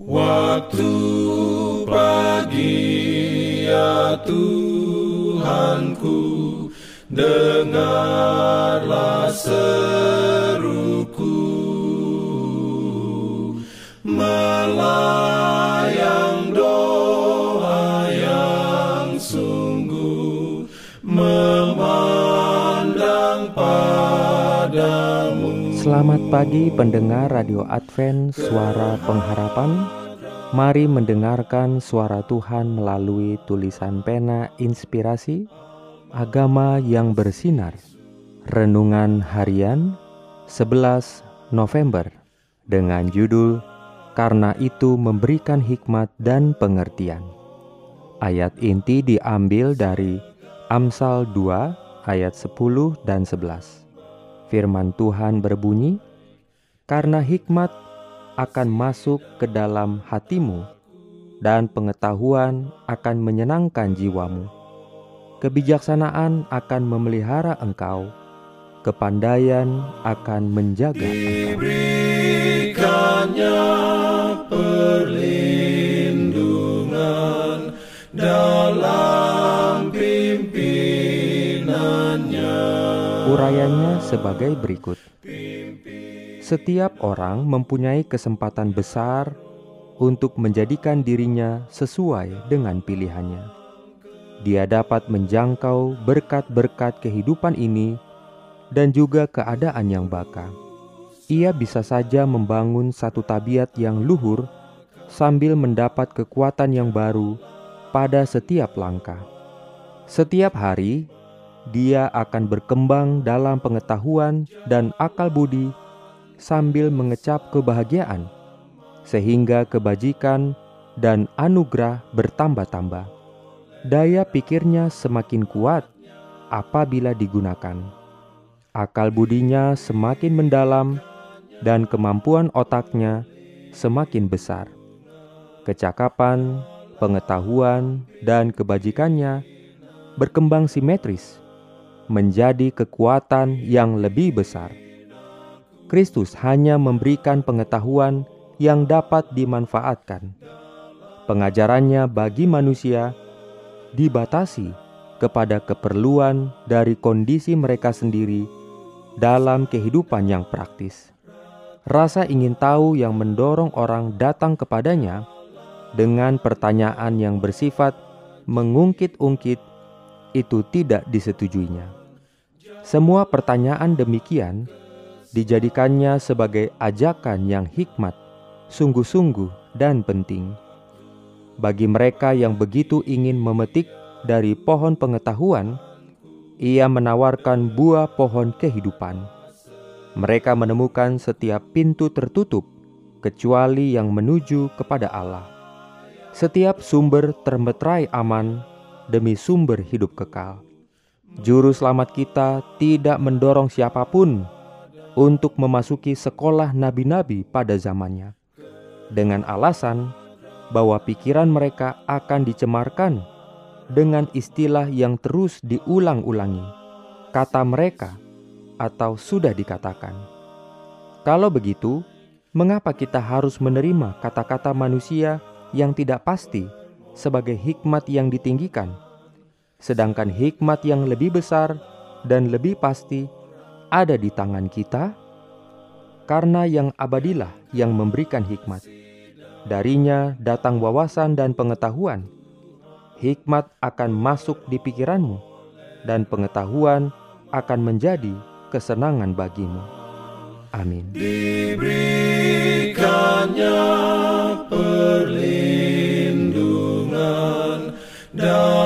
Waktu pagi ya Tuhanku Dengarlah seruku. Melayang Selamat pagi pendengar Radio Advent Suara Pengharapan. Mari mendengarkan suara Tuhan melalui tulisan pena inspirasi Agama yang bersinar. Renungan harian 11 November Dengan judul Karena itu memberikan hikmat dan pengertian Ayat inti diambil dari Amsal 2 ayat 10 dan 11 Firman Tuhan berbunyi, "Karena hikmat akan masuk ke dalam hatimu, dan pengetahuan akan menyenangkan jiwamu. Kebijaksanaan akan memelihara engkau, kepandaian akan menjaga dalam Urayanya sebagai berikut. Setiap orang mempunyai kesempatan besar untuk menjadikan dirinya sesuai dengan pilihannya. Dia dapat menjangkau berkat-berkat kehidupan ini dan juga keadaan yang baka. Ia bisa saja membangun satu tabiat yang luhur sambil mendapat kekuatan yang baru pada setiap langkah. Setiap hari, dia akan berkembang dalam pengetahuan dan akal budi sambil mengecap kebahagiaan, sehingga kebajikan dan anugerah bertambah-tambah daya pikirnya semakin kuat apabila digunakan. Akal budinya semakin mendalam dan kemampuan otaknya semakin besar. Kecakapan, pengetahuan, dan kebajikannya berkembang simetris menjadi kekuatan yang lebih besar. Kristus hanya memberikan pengetahuan yang dapat dimanfaatkan. Pengajarannya bagi manusia dibatasi kepada keperluan dari kondisi mereka sendiri dalam kehidupan yang praktis. Rasa ingin tahu yang mendorong orang datang kepadanya dengan pertanyaan yang bersifat mengungkit-ungkit itu tidak disetujuinya. Semua pertanyaan demikian dijadikannya sebagai ajakan yang hikmat, sungguh-sungguh, dan penting bagi mereka yang begitu ingin memetik dari pohon pengetahuan, ia menawarkan buah pohon kehidupan. Mereka menemukan setiap pintu tertutup, kecuali yang menuju kepada Allah. Setiap sumber termetrai aman demi sumber hidup kekal. Juru selamat kita tidak mendorong siapa pun untuk memasuki sekolah nabi-nabi pada zamannya, dengan alasan bahwa pikiran mereka akan dicemarkan dengan istilah yang terus diulang-ulangi, kata mereka, atau sudah dikatakan. Kalau begitu, mengapa kita harus menerima kata-kata manusia yang tidak pasti sebagai hikmat yang ditinggikan, sedangkan hikmat yang lebih besar dan lebih pasti ada di tangan kita? Karena yang abadilah yang memberikan hikmat Darinya datang wawasan dan pengetahuan. Hikmat akan masuk di pikiranmu, dan pengetahuan akan menjadi kesenangan bagimu. Amin. Diberikannya perlindungan dalam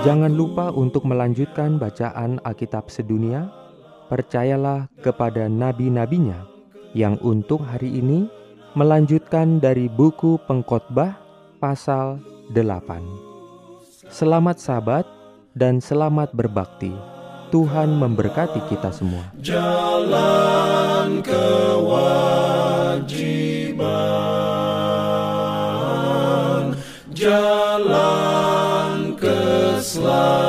Jangan lupa untuk melanjutkan bacaan Alkitab sedunia. Percayalah kepada nabi-nabinya yang untuk hari ini melanjutkan dari buku Pengkhotbah pasal 8. Selamat sabat dan selamat berbakti. Tuhan memberkati kita semua. Jalan kewajiban, jalan love.